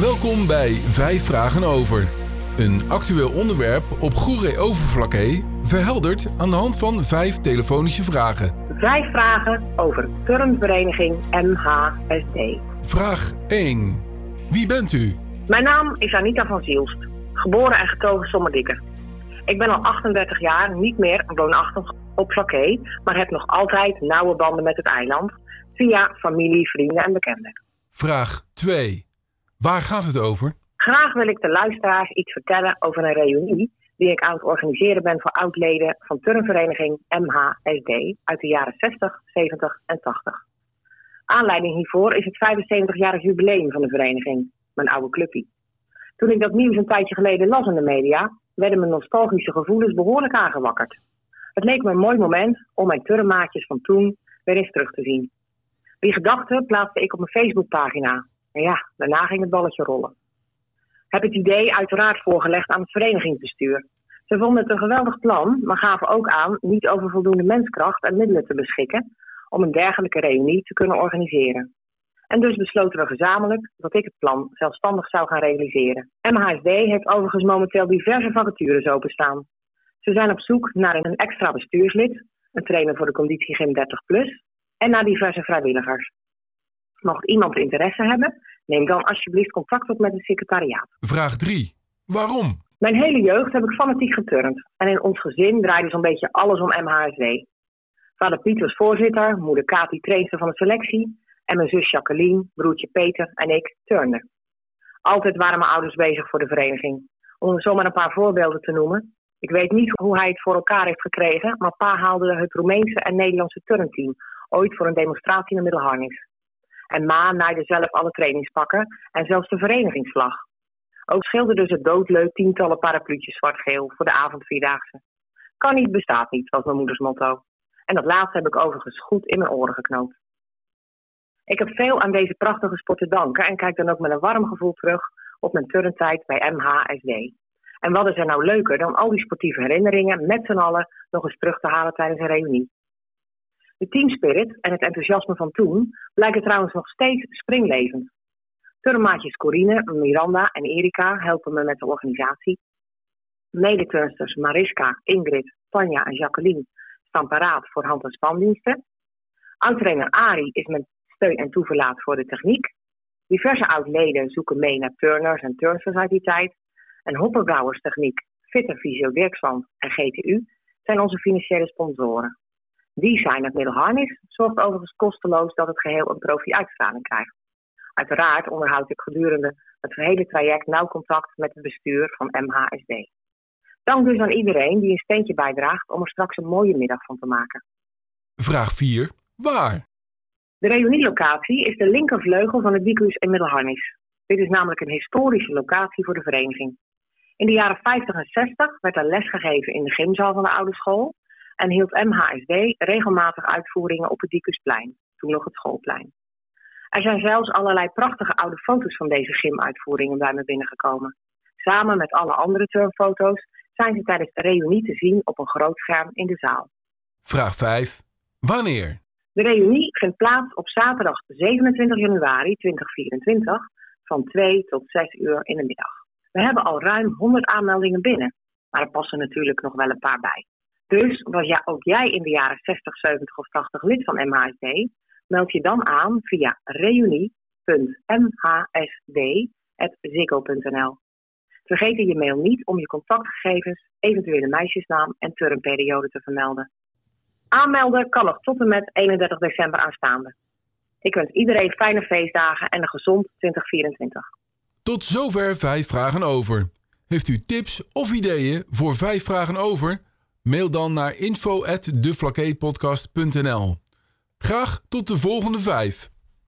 Welkom bij Vijf Vragen Over. Een actueel onderwerp op Goeree Overflakkee verhelderd aan de hand van vijf telefonische vragen. Vijf vragen over turnvereniging MHSD. Vraag 1. Wie bent u? Mijn naam is Anita van Zielst, geboren en getogen Sommerdikke. Ik ben al 38 jaar niet meer woonachtig op Vlakke, maar heb nog altijd nauwe banden met het eiland via familie, vrienden en bekenden. Vraag 2. Waar gaat het over? Graag wil ik de luisteraars iets vertellen over een reunie die ik aan het organiseren ben voor oudleden van turnvereniging MHSD uit de jaren 60, 70 en 80. Aanleiding hiervoor is het 75-jarig jubileum van de vereniging, mijn oude clubje. Toen ik dat nieuws een tijdje geleden las in de media, werden mijn nostalgische gevoelens behoorlijk aangewakkerd. Het leek me een mooi moment om mijn turnmaatjes van toen weer eens terug te zien. Die gedachte plaatste ik op mijn Facebookpagina. En ja, daarna ging het balletje rollen. Heb het idee uiteraard voorgelegd aan het verenigingsbestuur. Ze vonden het een geweldig plan, maar gaven ook aan niet over voldoende menskracht en middelen te beschikken om een dergelijke reunie te kunnen organiseren. En dus besloten we gezamenlijk dat ik het plan zelfstandig zou gaan realiseren. MHSD heeft overigens momenteel diverse vacatures openstaan. Ze zijn op zoek naar een extra bestuurslid, een trainer voor de conditiegym 30 plus en naar diverse vrijwilligers. Mocht iemand interesse hebben, neem dan alsjeblieft contact op met het secretariaat. Vraag 3. Waarom? Mijn hele jeugd heb ik fanatiek geturnd. En in ons gezin draaide zo'n beetje alles om MHSW. Vader Piet was voorzitter, moeder Kati trainster van de selectie... en mijn zus Jacqueline, broertje Peter en ik turnden. Altijd waren mijn ouders bezig voor de vereniging. Om zomaar een paar voorbeelden te noemen. Ik weet niet hoe hij het voor elkaar heeft gekregen... maar pa haalde het Roemeense en Nederlandse turnteam... ooit voor een demonstratie de Middelharnis. En Ma naaide zelf alle trainingspakken en zelfs de verenigingsvlag. Ook schilderde ze doodleuk tientallen parapluutjes zwart-geel voor de avondvierdaagse. Kan niet, bestaat niet, was mijn moeders motto. En dat laatste heb ik overigens goed in mijn oren geknoopt. Ik heb veel aan deze prachtige sport te danken en kijk dan ook met een warm gevoel terug op mijn turntijd bij MHSD. En wat is er nou leuker dan al die sportieve herinneringen met z'n allen nog eens terug te halen tijdens een reunie. De teamspirit en het enthousiasme van toen blijken trouwens nog steeds springlevend. Turnmaatjes Corine, Miranda en Erika helpen me met de organisatie. Medeturnsters Mariska, Ingrid, Tanja en Jacqueline staan paraat voor hand- en spandiensten. Oud-trainer Ari is met steun en toeverlaat voor de techniek. Diverse oud-leden zoeken mee naar turners en turnsters uit die tijd. En Hopperbrouwers Techniek, Fitter Visio Dirkswand en GTU zijn onze financiële sponsoren. Design het middelharnis zorgt overigens kosteloos dat het geheel een profi-uitstraling krijgt. Uiteraard onderhoud ik gedurende het hele traject nauw contact met het bestuur van MHSD. Dank dus aan iedereen die een steentje bijdraagt om er straks een mooie middag van te maken. Vraag 4. Waar? De reunielocatie is de linkervleugel van het Dicus in Middelharnis. Dit is namelijk een historische locatie voor de vereniging. In de jaren 50 en 60 werd er les gegeven in de gymzaal van de oude school en hield MHSD regelmatig uitvoeringen op het Diecusplein, toen nog het schoolplein. Er zijn zelfs allerlei prachtige oude foto's van deze gymuitvoeringen bij me binnengekomen. Samen met alle andere turnfoto's zijn ze tijdens de reunie te zien op een groot scherm in de zaal. Vraag 5. Wanneer? De reunie vindt plaats op zaterdag 27 januari 2024 van 2 tot 6 uur in de middag. We hebben al ruim 100 aanmeldingen binnen, maar er passen natuurlijk nog wel een paar bij. Dus was ja, ook jij in de jaren 60, 70 of 80 lid van MHSD, meld je dan aan via reunie.mhsd.ziggo.nl. Vergeet in je mail niet om je contactgegevens, eventuele meisjesnaam en turnperiode te vermelden. Aanmelden kan nog tot en met 31 december aanstaande. Ik wens iedereen fijne feestdagen en een gezond 2024. Tot zover vijf vragen over. Heeft u tips of ideeën voor vijf vragen over? Mail dan naar info@deflakkeepodcast.nl. Graag tot de volgende vijf.